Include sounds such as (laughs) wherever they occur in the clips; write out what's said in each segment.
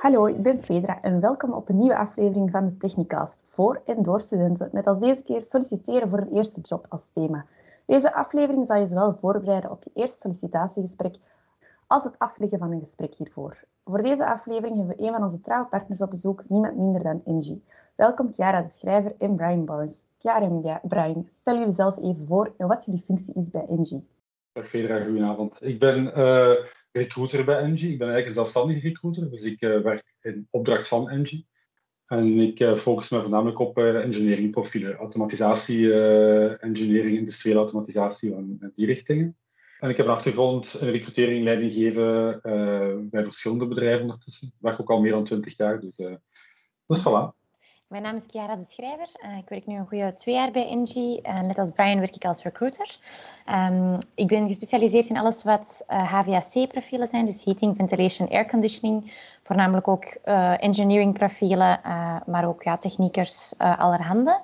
Hallo, ik ben Fedra en welkom op een nieuwe aflevering van de Technicast voor en door studenten met als deze keer solliciteren voor een eerste job als thema. Deze aflevering zal je zowel voorbereiden op je eerste sollicitatiegesprek als het afleggen van een gesprek hiervoor. Voor deze aflevering hebben we een van onze trouwe partners op bezoek, niemand minder dan Engie. Welkom Chiara de Schrijver en Brian Barnes. Chiara en Brian, stel jullie zelf even voor en wat jullie functie is bij Engie. Dag Fedra, goedenavond. Ik ben uh, recruiter bij Engie. Ik ben eigenlijk een zelfstandige recruiter, dus ik uh, werk in opdracht van Engie. En ik uh, focus me voornamelijk op engineeringprofielen, automatisatie, engineering, industriële automatisatie en die richtingen. En ik heb een achtergrond in recrutering, leiding geven bij verschillende bedrijven ondertussen. Ik werk ook al meer dan twintig jaar, dus, dus voilà. Mijn naam is Chiara de Schrijver. Uh, ik werk nu een goede twee jaar bij Engie. Uh, net als Brian werk ik als recruiter. Um, ik ben gespecialiseerd in alles wat uh, eh, HVAC-profielen zijn, dus heating, ventilation, air conditioning. Voornamelijk ook engineering-profielen, maar ook ja, techniekers allerhande.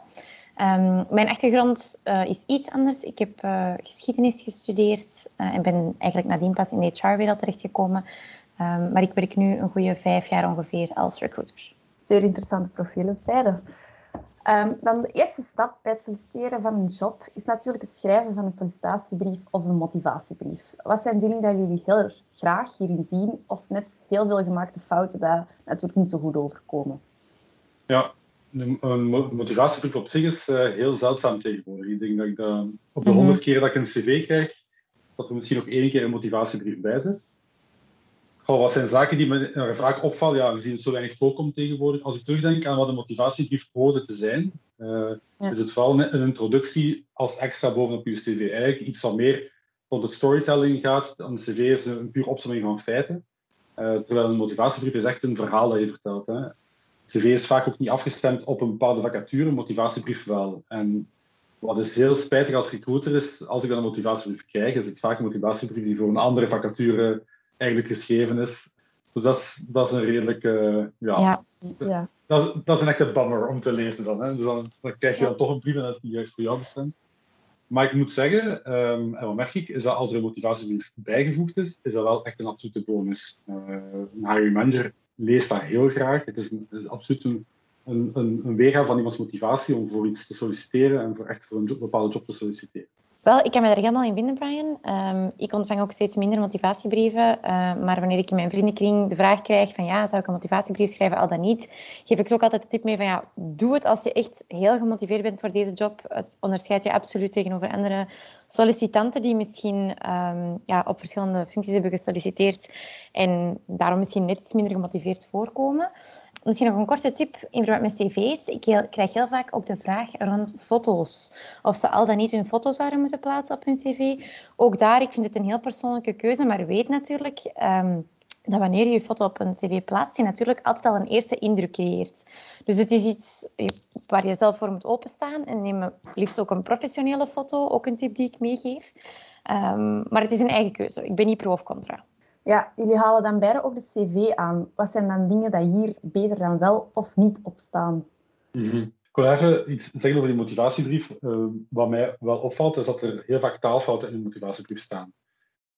Um, mijn achtergrond is iets anders. Ik heb geschiedenis gestudeerd en ben eigenlijk nadien pas in de HR-wereld terechtgekomen. Um, maar ik werk nu een goede vijf jaar ongeveer als recruiter zeer interessante profielen beide. Um, dan de eerste stap bij het solliciteren van een job is natuurlijk het schrijven van een sollicitatiebrief of een motivatiebrief. Wat zijn dingen die jullie heel graag hierin zien of net heel veel gemaakte fouten daar natuurlijk niet zo goed overkomen? Ja, een motivatiebrief op zich is uh, heel zeldzaam tegenwoordig. Ik denk dat ik op de mhm. honderd keer dat ik een cv krijg, dat er misschien nog één keer een motivatiebrief bij zit. Wat zijn zaken die me vaak opvallen? Ja, zien het zo weinig voorkomt tegenwoordig. Als ik terugdenk aan wat een motivatiebrief hoorde te zijn, uh, is het vooral een introductie als extra bovenop je cv. Eigenlijk iets wat meer rond het storytelling gaat. Een cv is een puur opzomming van feiten. Uh, terwijl een motivatiebrief is echt een verhaal dat je vertelt. Hè. cv is vaak ook niet afgestemd op een bepaalde vacature, een motivatiebrief wel. En wat is heel spijtig als recruiter is, als ik dan een motivatiebrief krijg, is het vaak een motivatiebrief die voor een andere vacature eigenlijk geschreven is. Dus dat is, dat is een redelijke. ja, ja, ja. Dat, dat, is een echte bummer om te lezen dan. Hè. Dus dan, dan krijg je dan toch een brief en dat is niet juist voor jou bestemd. Maar ik moet zeggen, um, en wat merk ik, is dat als er een motivatiebrief bijgevoegd is, is dat wel echt een absolute bonus. Uh, een hiring manager leest dat heel graag. Het is, een, het is absoluut een, een, een, van iemands motivatie om voor iets te solliciteren en voor echt voor een bepaalde job te solliciteren. Wel, ik kan me daar helemaal in vinden, Brian. Um, ik ontvang ook steeds minder motivatiebrieven. Uh, maar wanneer ik in mijn vriendenkring de vraag krijg van ja, zou ik een motivatiebrief schrijven, al dan niet, geef ik ze ook altijd de tip mee van ja, doe het als je echt heel gemotiveerd bent voor deze job. Het onderscheidt je absoluut tegenover andere sollicitanten die misschien um, ja, op verschillende functies hebben gesolliciteerd en daarom misschien net iets minder gemotiveerd voorkomen. Misschien nog een korte tip in verband met cv's. Ik krijg heel vaak ook de vraag rond foto's. Of ze al dan niet hun foto's zouden moeten plaatsen op hun cv. Ook daar, ik vind het een heel persoonlijke keuze, maar weet natuurlijk um, dat wanneer je je foto op een cv plaatst, je natuurlijk altijd al een eerste indruk creëert. Dus het is iets waar je zelf voor moet openstaan. En neem liefst ook een professionele foto, ook een tip die ik meegeef. Um, maar het is een eigen keuze. Ik ben niet pro of contra. Ja, jullie halen dan beide ook de cv aan. Wat zijn dan dingen die hier beter dan wel of niet op staan? Mhm. Ik wil even iets zeggen over die motivatiebrief. Uh, wat mij wel opvalt, is dat er heel vaak taalfouten in de motivatiebrief staan.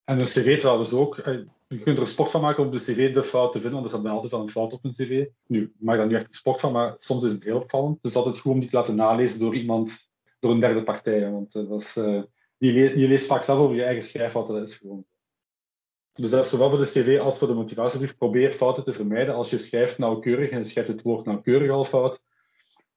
En een cv trouwens ook. Uh, je kunt er een sport van maken om de cv de fout te vinden, want er staat altijd al een fout op een cv. Nu, ik maak daar nu echt een sport van, maar soms is het heel opvallend. Is altijd goed om die te laten nalezen door iemand, door een derde partij. Want uh, dat is, je, je leest vaak zelf over je eigen schrijffouten, dat is gewoon dus dat is zowel voor de cv als voor de motivatiebrief. Probeer fouten te vermijden. Als je schrijft nauwkeurig en schrijft het woord nauwkeurig al fout,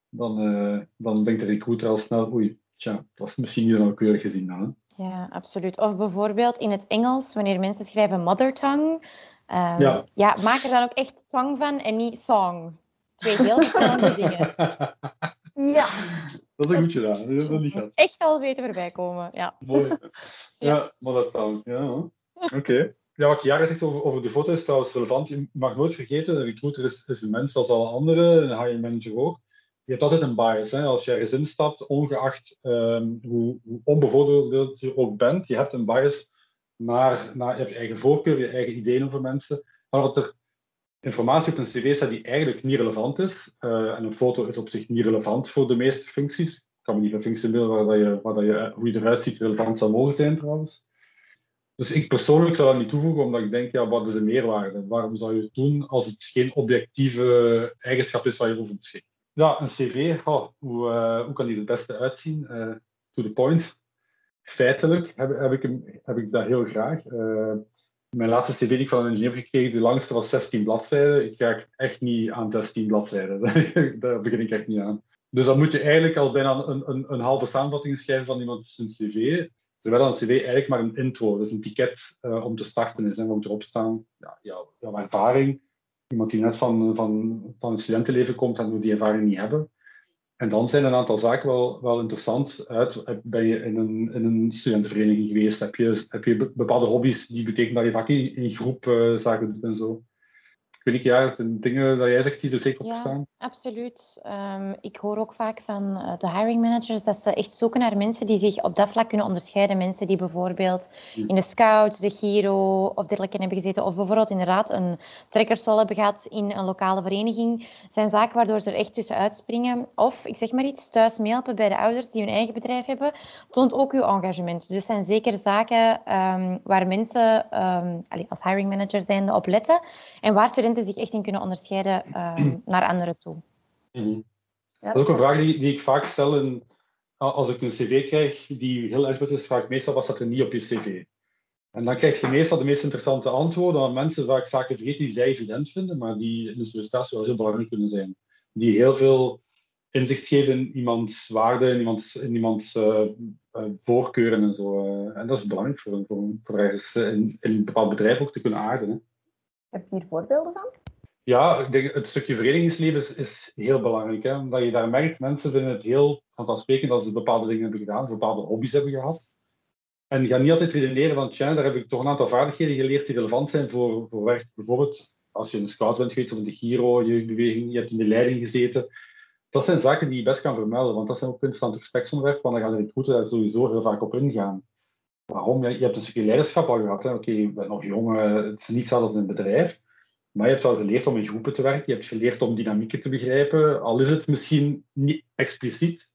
dan, uh, dan denkt de recruiter al snel, oei, tja, dat is misschien niet nauwkeurig gezien dan. Ja, absoluut. Of bijvoorbeeld in het Engels, wanneer mensen schrijven mother tongue, um, ja. ja. maak er dan ook echt tong van en niet thong. Twee heel verschillende (laughs) dingen. Ja. Dat is een goed gedaan. Dat is niet Echt al weten erbij komen, ja. Mooi. (laughs) Ja, mother tongue. Ja, oké. Ja, wat Jara zegt over, over de foto is trouwens relevant. Je mag nooit vergeten, een recruiter is, is een mens als alle anderen, een hiring manager ook. Je hebt altijd een bias. Hè? Als je ergens instapt, ongeacht um, hoe, hoe onbevoordeeld je ook bent, je hebt een bias naar, naar je, hebt je eigen voorkeur, je eigen ideeën over mensen. Maar dat er informatie op een cv staat die eigenlijk niet relevant is, uh, en een foto is op zich niet relevant voor de meeste functies. Ik kan me niet een functie inbeelden waar, dat je, waar dat je, hoe je eruit ziet relevant zou mogen zijn trouwens. Dus ik persoonlijk zou dat niet toevoegen, omdat ik denk, ja, wat is de meerwaarde? Waarom zou je het doen als het geen objectieve eigenschap is waar je over beschikt? Ja, een cv, hoe, uh, hoe kan die het beste uitzien? Uh, to the point. Feitelijk heb, heb, ik, hem, heb ik dat heel graag. Uh, mijn laatste cv die ik van een ingenieur gekregen, de langste was 16 bladzijden. Ik ga echt niet aan 16 bladzijden. (laughs) Daar begin ik echt niet aan. Dus dan moet je eigenlijk al bijna een, een, een halve samenvatting schrijven van iemand zijn cv. Terwijl een cv eigenlijk maar een intro, dus een ticket uh, om te starten is. Hè. Wat moet erop staan? Ja, jouw, ervaring. Iemand die net van, van, van het studentenleven komt, dan moet die ervaring niet hebben. En dan zijn een aantal zaken wel, wel interessant. Uit, ben je in een, in een studentenvereniging geweest? Heb je, heb je bepaalde hobby's die betekenen dat je vaak in, in groep uh, zaken doet en zo? Vind ik ja, de dingen dat jij zegt die er zeker op staan. Ja, absoluut. Um, ik hoor ook vaak van uh, de hiring managers dat ze echt zoeken naar mensen die zich op dat vlak kunnen onderscheiden. Mensen die bijvoorbeeld in de Scouts, de Giro of dergelijke hebben gezeten. Of bijvoorbeeld inderdaad een trekkersrol hebben gehad in een lokale vereniging. zijn zaken waardoor ze er echt tussen uitspringen. Of, ik zeg maar iets, thuis meehelpen bij de ouders die hun eigen bedrijf hebben. Toont ook uw engagement. Dus zijn zeker zaken um, waar mensen um, als hiring manager zijn op letten. En waar studenten zich echt in kunnen onderscheiden uh, (clears throat) naar anderen toe. Mm ja, dat is ook een vraag die, die ik vaak stel in, als ik een cv krijg die heel erg is, vraag ik meestal wat staat er niet op je cv. En dan krijg je meestal de meest interessante antwoorden aan mensen vaak zaken vergeten die zij evident vinden, maar die in de sollicitatie wel heel belangrijk kunnen zijn. Die heel veel inzicht geven in iemands waarde, in iemands, in iemands uh, uh, voorkeuren en zo. Uh, en dat is belangrijk voor, voor, voor ergens in, in, een bepaald bedrijf ook te kunnen aarden. Heb je hier voorbeelden van? Ja, ik denk, het stukje verenigingsleven is, is heel belangrijk. Hè? Omdat je daar merkt, mensen vinden het heel vanzelfsprekend dat ze bepaalde dingen hebben gedaan, bepaalde hobby's hebben gehad. En ga niet altijd redeneren van, tja, daar heb ik toch een aantal vaardigheden geleerd die relevant zijn voor, voor werk. Bijvoorbeeld, als je de scouts bent geweest of in de Giro, jeugdbeweging, je hebt in de leiding gezeten. Dat zijn zaken die je best kan vermelden, want dat zijn ook punten aan het gespreksonderwerp, want dan gaan de recruiter daar sowieso heel vaak op ingaan. Waarom? Je hebt een stukje leiderschap al gehad. Oké, je bent nog jong, eh, het is niet zelfs in een bedrijf. Maar je hebt wel geleerd om in groepen te werken. Je hebt geleerd om dynamieken te begrijpen. Al is het misschien niet expliciet,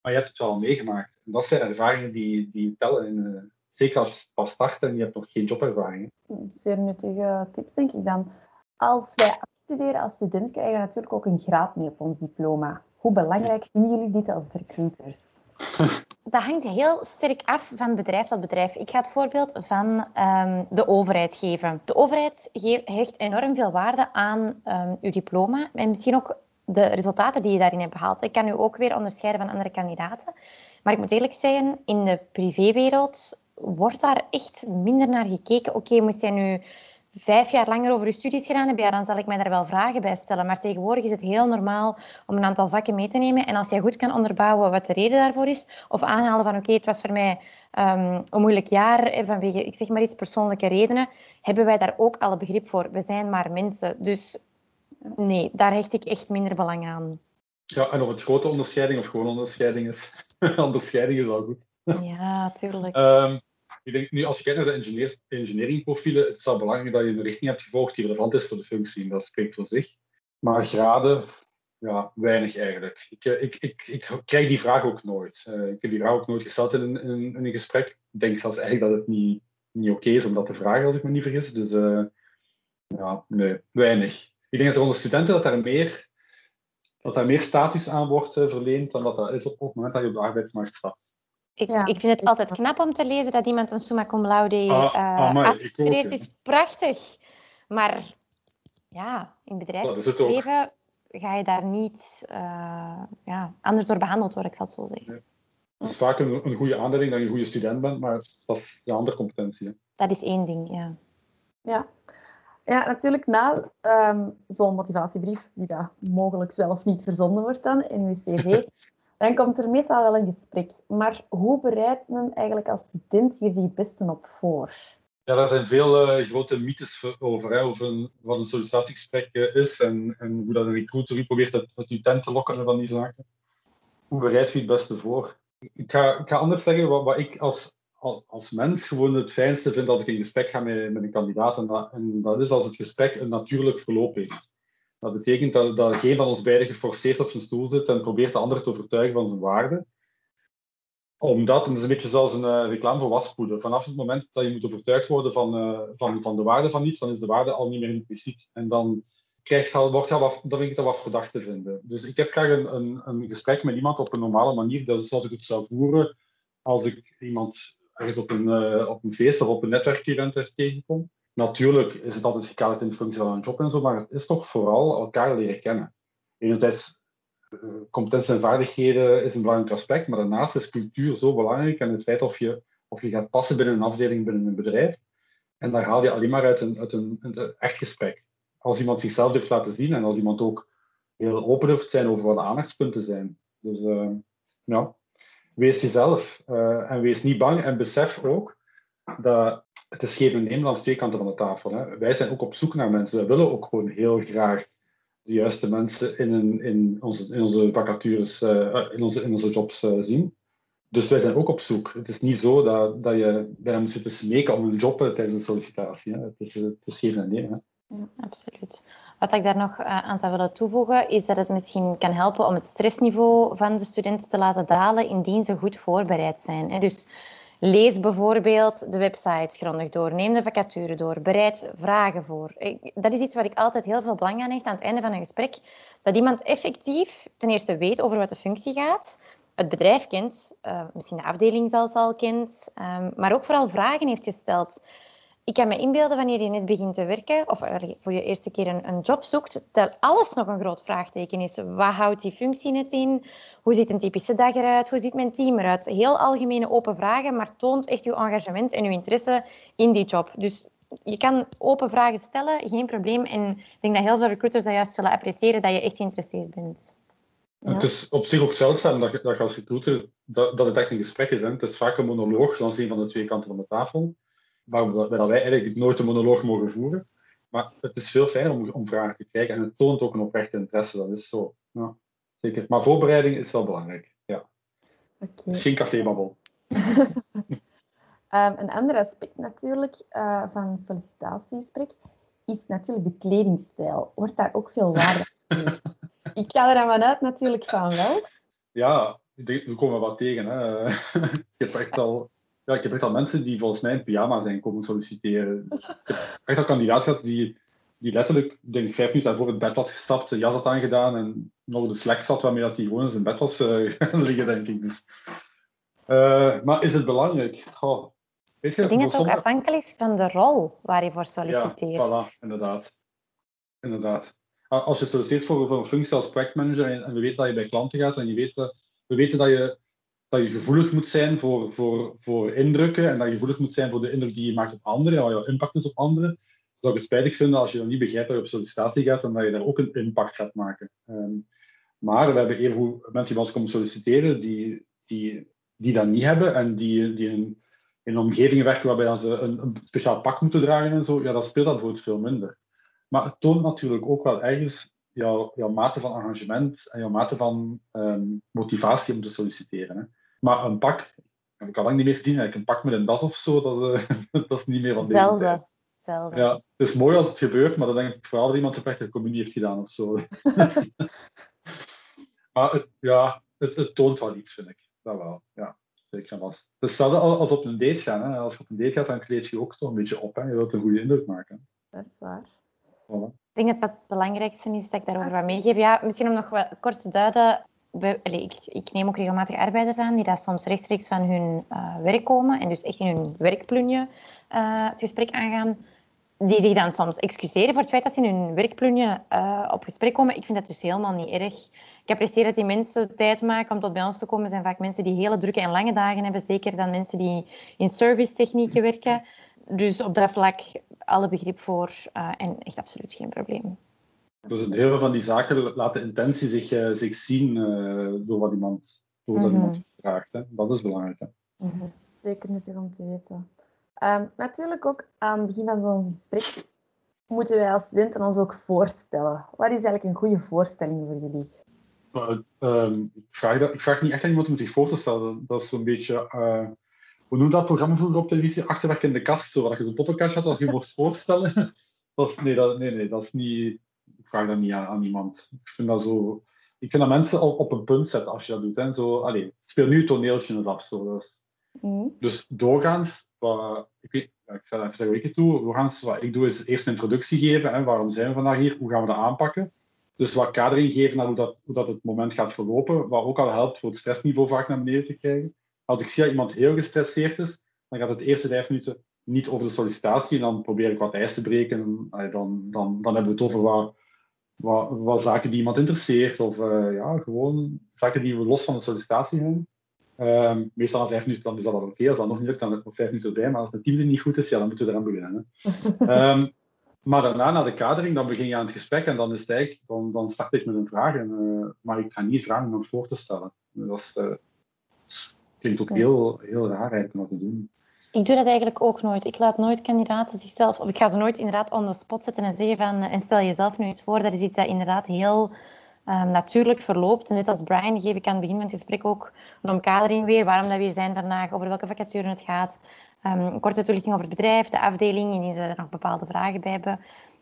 maar je hebt het wel meegemaakt. En dat zijn ervaringen die, die tellen. In, uh, zeker als je pas start en je hebt nog geen jobervaring. Zeer nuttige tips, denk ik dan. Als wij afstuderen als student, krijgen we natuurlijk ook een graad mee op ons diploma. Hoe belangrijk vinden jullie dit als recruiters? (laughs) dat hangt heel sterk af van bedrijf tot bedrijf. Ik ga het voorbeeld van um, de overheid geven. De overheid hecht enorm veel waarde aan um, uw diploma en misschien ook de resultaten die je daarin hebt behaald. Ik kan u ook weer onderscheiden van andere kandidaten. Maar ik moet eerlijk zeggen, in de privéwereld wordt daar echt minder naar gekeken. Oké, moest jij nu vijf jaar langer over je studies gedaan heb, ja, dan zal ik mij daar wel vragen bij stellen. Maar tegenwoordig is het heel normaal om een aantal vakken mee te nemen. En als jij goed kan onderbouwen wat de reden daarvoor is, of aanhalen van oké, het was voor mij um, een moeilijk jaar, vanwege, ik zeg maar iets, persoonlijke redenen, hebben wij daar ook alle begrip voor. We zijn maar mensen. Dus nee, daar hecht ik echt minder belang aan. Ja, en of het grote onderscheiding of gewoon onderscheiding is. (laughs) onderscheiding is al goed. Ja, tuurlijk. Um, ik denk nu, als je kijkt naar de engineer, engineeringprofielen, het is wel belangrijk dat je een richting hebt gevolgd die relevant is voor de functie. Dat spreekt voor zich. Maar graden, ja, weinig eigenlijk. Ik, eh, ik, ik, ik krijg die vraag ook nooit. Uh, ik heb die vraag ook nooit gesteld in een, een gesprek. Ik denk zelfs eigenlijk dat het niet, niet oké is om dat te vragen, als ik me niet vergis. Dus uh, ja, nee, weinig. Ik denk dat er onder studenten dat daar meer, dat daar meer status aan wordt verleend dan dat dat is op het moment dat je op de arbeidsmarkt stapt. Ik, ik vind het altijd knap om te lezen dat iemand een summa cum laude ah, uh, afgestudeerd is. Prachtig. Maar ja, in bedrijfsleven ga je daar niet uh, ja, anders door behandeld worden, ik zal het zo zeggen. Het is vaak een, een goede aanduiding dat je een goede student bent, maar dat is een andere competentie. Dat is één ding, ja. Ja, ja natuurlijk na um, zo'n motivatiebrief, die daar mogelijk wel of niet verzonden wordt dan in uw cv, (laughs) dan komt er meestal wel een gesprek. Maar hoe bereidt men eigenlijk als student hier zich het beste op voor? Ja, daar zijn veel uh, grote mythes over, over een, wat een sollicitatiegesprek uh, is en, en, hoe dat een recruiter probeert uit, uit tent te lokken van die zaken. Hoe bereid je het beste voor? Ik ga, ik ga anders zeggen, wat, wat ik als, als, als mens gewoon het fijnste vind als ik in gesprek ga met, met een kandidaat. En dat, en dat is als het gesprek een natuurlijk verloop heeft. Dat betekent dat, dat geen van ons beiden geforceerd op zijn stoel zit en probeert de ander te overtuigen van zijn waarde. Omdat, het is een beetje zoals een uh, reclame voor waspoeder. Vanaf het moment dat je moet overtuigd worden van, uh, van, van de waarde van iets, dan is de waarde al niet meer impliciet. En dan krijg je al, wordt al wat, dan ik dat wat verdacht te vinden. Dus ik heb graag een, een, een gesprek met iemand op een normale manier, dat, zoals ik het zou voeren als ik iemand ergens op een, uh, op een feest of op een netwerkevent tegenkom. Natuurlijk is het altijd gekaderd in de functie van een job en zo, maar het is toch vooral elkaar leren kennen. Enerzijds, uh, competenties en vaardigheden is een belangrijk aspect, maar daarnaast is cultuur zo belangrijk en het feit of je, of je gaat passen binnen een afdeling, binnen een bedrijf. En daar haal je alleen maar uit een, uit een, echt gesprek. Als iemand zichzelf durft laten zien en als iemand ook heel open durft zijn over wat de aandachtspunten zijn. Dus uh, wees jezelf uh, en wees niet bang en besef ook dat het is geven en nemen twee kanten van de tafel. Hè. Wij zijn ook op zoek naar mensen. Wij willen ook gewoon heel graag de juiste mensen in, een, in, onze, onze vacatures, uh, in, onze, in onze jobs uh, zien. Dus wij zijn ook op zoek. Het is niet zo dat, dat je bij hem zit te om een job tijdens een sollicitatie. Hè. Het, is, het is geven en nemen. Ja, absoluut. Wat ik daar nog aan zou willen toevoegen, is dat het misschien kan helpen om het stressniveau van de studenten te laten dalen indien ze goed voorbereid zijn. Dus Lees bijvoorbeeld de website grondig door. Neem de vacature door. Bereid vragen voor. Dat is iets waar ik altijd heel veel belang aan hecht aan het einde van een gesprek. Dat iemand effectief ten eerste weet over wat de functie gaat, het bedrijf kent, uh, misschien de afdeling zelfs al kent, um, maar ook vooral vragen heeft gesteld ik kan me inbeelden wanneer je net begint te werken of voor je eerste keer een, een, job zoekt, dat alles nog een groot vraagteken is. Wat houdt die functie net in? Hoe ziet een typische dag eruit? Hoe ziet mijn team eruit? Heel algemene open vragen, maar toont echt je engagement en je interesse in die job. Dus je kan open vragen stellen, geen probleem. En ik denk dat heel veel recruiters dat juist zullen appreciëren, dat je echt geïnteresseerd bent. Het is op zich ook zeldzaam dat, dat je als recruiter dat, dat het echt een gesprek is. Het is vaak een monoloog langs een van de twee kanten van de tafel waar wij eigenlijk nooit een monoloog mogen voeren. Maar het is veel fijner om, om vragen te krijgen en het toont ook een oprechte interesse. Dat is zo. Ja, zeker. Maar voorbereiding is wel belangrijk. Ja. Okay. Geen cafébabbel. um, (laughs) een ander aspect natuurlijk uh, van sollicitatiegesprek is natuurlijk de kledingstijl. Wordt daar ook veel waarde aan (laughs) Ik ga er aan uit natuurlijk van wel. Ja, we komen wat tegen. Hè. (laughs) Ik heb echt al ja, ik heb echt al mensen die volgens mij in pyjama zijn komen solliciteren. Ik heb echt al kandidaat gehad die, die letterlijk, denk ik, vijf minuten daarvoor het bed was gestapt, de jas had aangedaan en nog de slack zat waarmee dat hij gewoon in zijn bed was (laughs) uh, liggen, denk ik. Dus, uh, maar is het belangrijk? Goh, weet je, ik denk dat het ook afhankelijk is van de rol waar je voor solliciteert. Ja, voilà, inderdaad. inderdaad. Als je solliciteert voor, voor een functie als projectmanager en, en we weten dat je bij klanten gaat en je weet, we weten dat je dat je gevoelig moet zijn voor, voor, voor indrukken en dat je gevoelig moet zijn voor de indruk die je maakt op anderen en jouw impact is op anderen. Zou ik het spijtig vinden als je dan niet begrijpt dat je op sollicitatie gaat en dat je daar ook een impact gaat maken. Um, maar we hebben even mensen die bij ons komen solliciteren die, die, die dat niet hebben en die, die in, in omgevingen werken waarbij ze een, een, speciaal pak moeten dragen en zo, ja, dat speelt dat bijvoorbeeld veel minder. Maar het toont natuurlijk ook wel ergens jouw, jouw mate van engagement en jouw mate van um, motivatie om te solliciteren. Hè. Maar een pak, heb ik al lang niet meer gezien. Een pak met een das of zo, dat, uh, (laughs) dat is niet meer van deze tijd. Zelden. Ja, het is mooi als het gebeurt, maar dan denk ik vooral dat iemand een de communie heeft gedaan of zo. (laughs) maar het, ja, het, het, toont wel iets, vind ik. Dat wel, ja. Zeker en vast. Het is als op een date gaan. Hè. Als je op een date gaat, dan kleed je ook toch een beetje op. Hè. Je wilt een goede indruk maken. Dat is waar. Voilà. Ik denk dat het belangrijkste is dat ik daarover wat meegeef. Ja, misschien om nog wat kort te duiden ik, neem ook regelmatig arbeiders aan die dat soms rechtstreeks van hun uh, werk komen en dus echt in hun werkplunje uh, het gesprek aangaan. Die zich dan soms excuseren voor het feit dat ze in hun werkplunje uh, op gesprek komen. Ik vind dat dus helemaal niet erg. Ik apprecieer dat die mensen tijd maken om tot bij ons te komen. zijn vaak mensen die hele drukke en lange dagen hebben. Zeker dan mensen die in servicetechnieken werken. Dus op dat vlak alle begrip voor en echt absoluut geen probleem. Dus in heel veel van die zaken laat de intentie zich, uh, zich zien uh, door wat iemand, door wat mm -hmm. iemand vraagt. Hè. Dat is belangrijk. Hè. Mm -hmm. Zeker nuttig om te weten. Um, natuurlijk ook aan het begin van zo'n gesprek moeten wij als studenten ons ook voorstellen. Wat is eigenlijk een goede voorstelling voor jullie? Uh, um, ik, vraag dat, ik, vraag niet echt aan iemand om zich voor te stellen. Dat is zo'n beetje... Uh, hoe noemt dat programma vroeger op televisie? Achterwerk in de kast, zo, waar je zo'n podcast had dat je mocht voorstellen. (laughs) dat is, nee, dat, nee, nee, dat is niet ik vraag dat niet aan, aan, iemand. Ik vind dat zo... ik vind dat mensen op, op een punt zetten als je dat doet. Hè. Zo, allez, speel nu toneeltjes af. Zo. Dus, dus doorgaans, wat, ik, weet, ik zal even zeggen ik het doe. Doorgaans, wat ik doe, is eerst een introductie geven. Hè. Waarom zijn we vandaag hier? Hoe gaan we dat aanpakken? Dus wat kadering geven naar hoe dat, hoe dat het moment gaat verlopen. Wat ook al helpt voor het stressniveau vaak naar beneden te krijgen. Als ik zie dat iemand heel gestresseerd is, dan gaat het de eerste vijf minuten niet over de sollicitatie. Dan probeer ik wat ijs te breken. Allee, Dan, dan, dan hebben we het over wat, wat, wat zaken die iemand interesseert. Of eh, ja, gewoon zaken die we los van de sollicitatie hebben. Ehm, meestal na vijf minuten dan is dat al oké. Als dat nog niet lukt, dan heb ik nog vijf minuten erbij. Maar als het team er niet goed is, ja, dan moeten we eraan beginnen. Hè. (laughs) Ehm, maar daarna, na de kadering, dan begin je aan het gesprek en dan, is het dan, dan start ik met een vraag. En, eh, maar ik ga niet vragen om hem voor te stellen. Dat is, eh, klinkt ook heel, heel raar eigenlijk om dat te doen. Ik doe dat eigenlijk ook nooit. Ik laat nooit kandidaten zichzelf, of ik ga ze nooit inderdaad on the spot zetten en zeggen van, eh, en stel jezelf nu eens voor, dat is iets dat inderdaad heel ehm, natuurlijk verloopt. En net als Brian geef ik aan het begin van het gesprek ook een omkadering weer, waarom dat we hier zijn vandaag, over welke vacature het gaat. Ehm, een korte toelichting over het bedrijf, de afdeling, indien ze er nog bepaalde vragen bij hebben.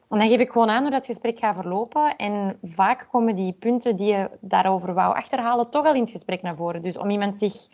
En dan geef ik gewoon aan hoe dat gesprek gaat verlopen. En vaak komen die punten die je daarover wou achterhalen toch al in het gesprek naar voren. Dus om iemand zich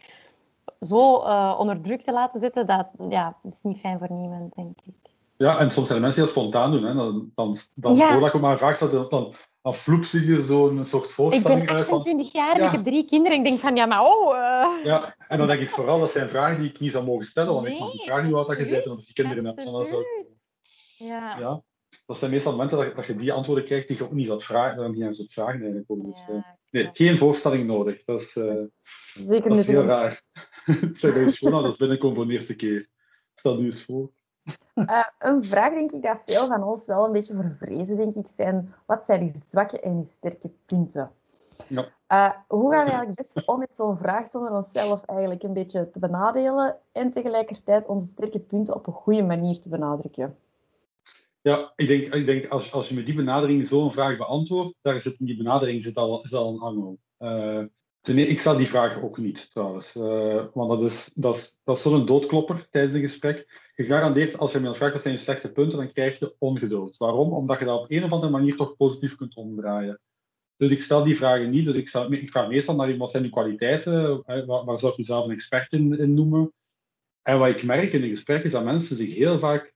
zo eh, onder druk te laten zetten, dat ja, is niet fijn voor niemand, denk ik. Ja, en soms zijn mensen dat spontaan doen. Hè. Dan, dan, dan Ja. voordat ik maar stel, dan, dan, dan vloep ze hier zo'n soort Ik voorstelling ben uit. Van, 28 jaar en Ja. ik heb drie kinderen. Ik denk van, ja, maar oh... eh, ja, en dan denk ik vooral, dat zijn vragen die ik niet zou mogen stellen, want ik mag niet vragen hoe oud dat je bent je kinderen hebt. absoluut. Ja. ja, dat zijn meestal momenten dat, je- dat je die antwoorden krijgt die je ook niet zou vragen, dan niet eens zou vragen eigenlijk. Ook. Dus, eh, Ja, nee, geen voorstelling nodig. Dat is, eh, Zeker dat is niet. heel raar. Zeg bij je schoonouders binnenkomen voor de eerste keer. Stel nu eens voor. Eh, een vraag, denk ik, dat veel van ons wel een beetje voor vrezen, denk ik, zijn wat zijn uw zwakke en uw sterke punten? Ja. Eh, hoe gaan we eigenlijk best om met zo'n vraag zonder onszelf eigenlijk een beetje te benadelen en tegelijkertijd onze sterke punten op een goede manier te benadrukken? Ja, ik denk, ik denk als, als je met die benadering zo'n vraag beantwoordt, daar zit in die benadering zit al, al een angel. Ten e- ik stel die vraag ook niet, trouwens. Eh, want dat is, dat dat is zo'n doodklopper tijdens een gesprek. Gegarandeerd, als je dan vraagt wat zijn je slechte punten, dan krijg je ongeduld. Waarom? Omdat je dat op een of andere manier toch positief kunt omdraaien. Dus ik stel die vragen niet. Dus ik, stel, ik vraag meestal naar wat zijn uw kwaliteiten, eh, waar, waar zou je zelf een expert in, in noemen. En wat ik merk in een gesprek is dat mensen zich heel vaak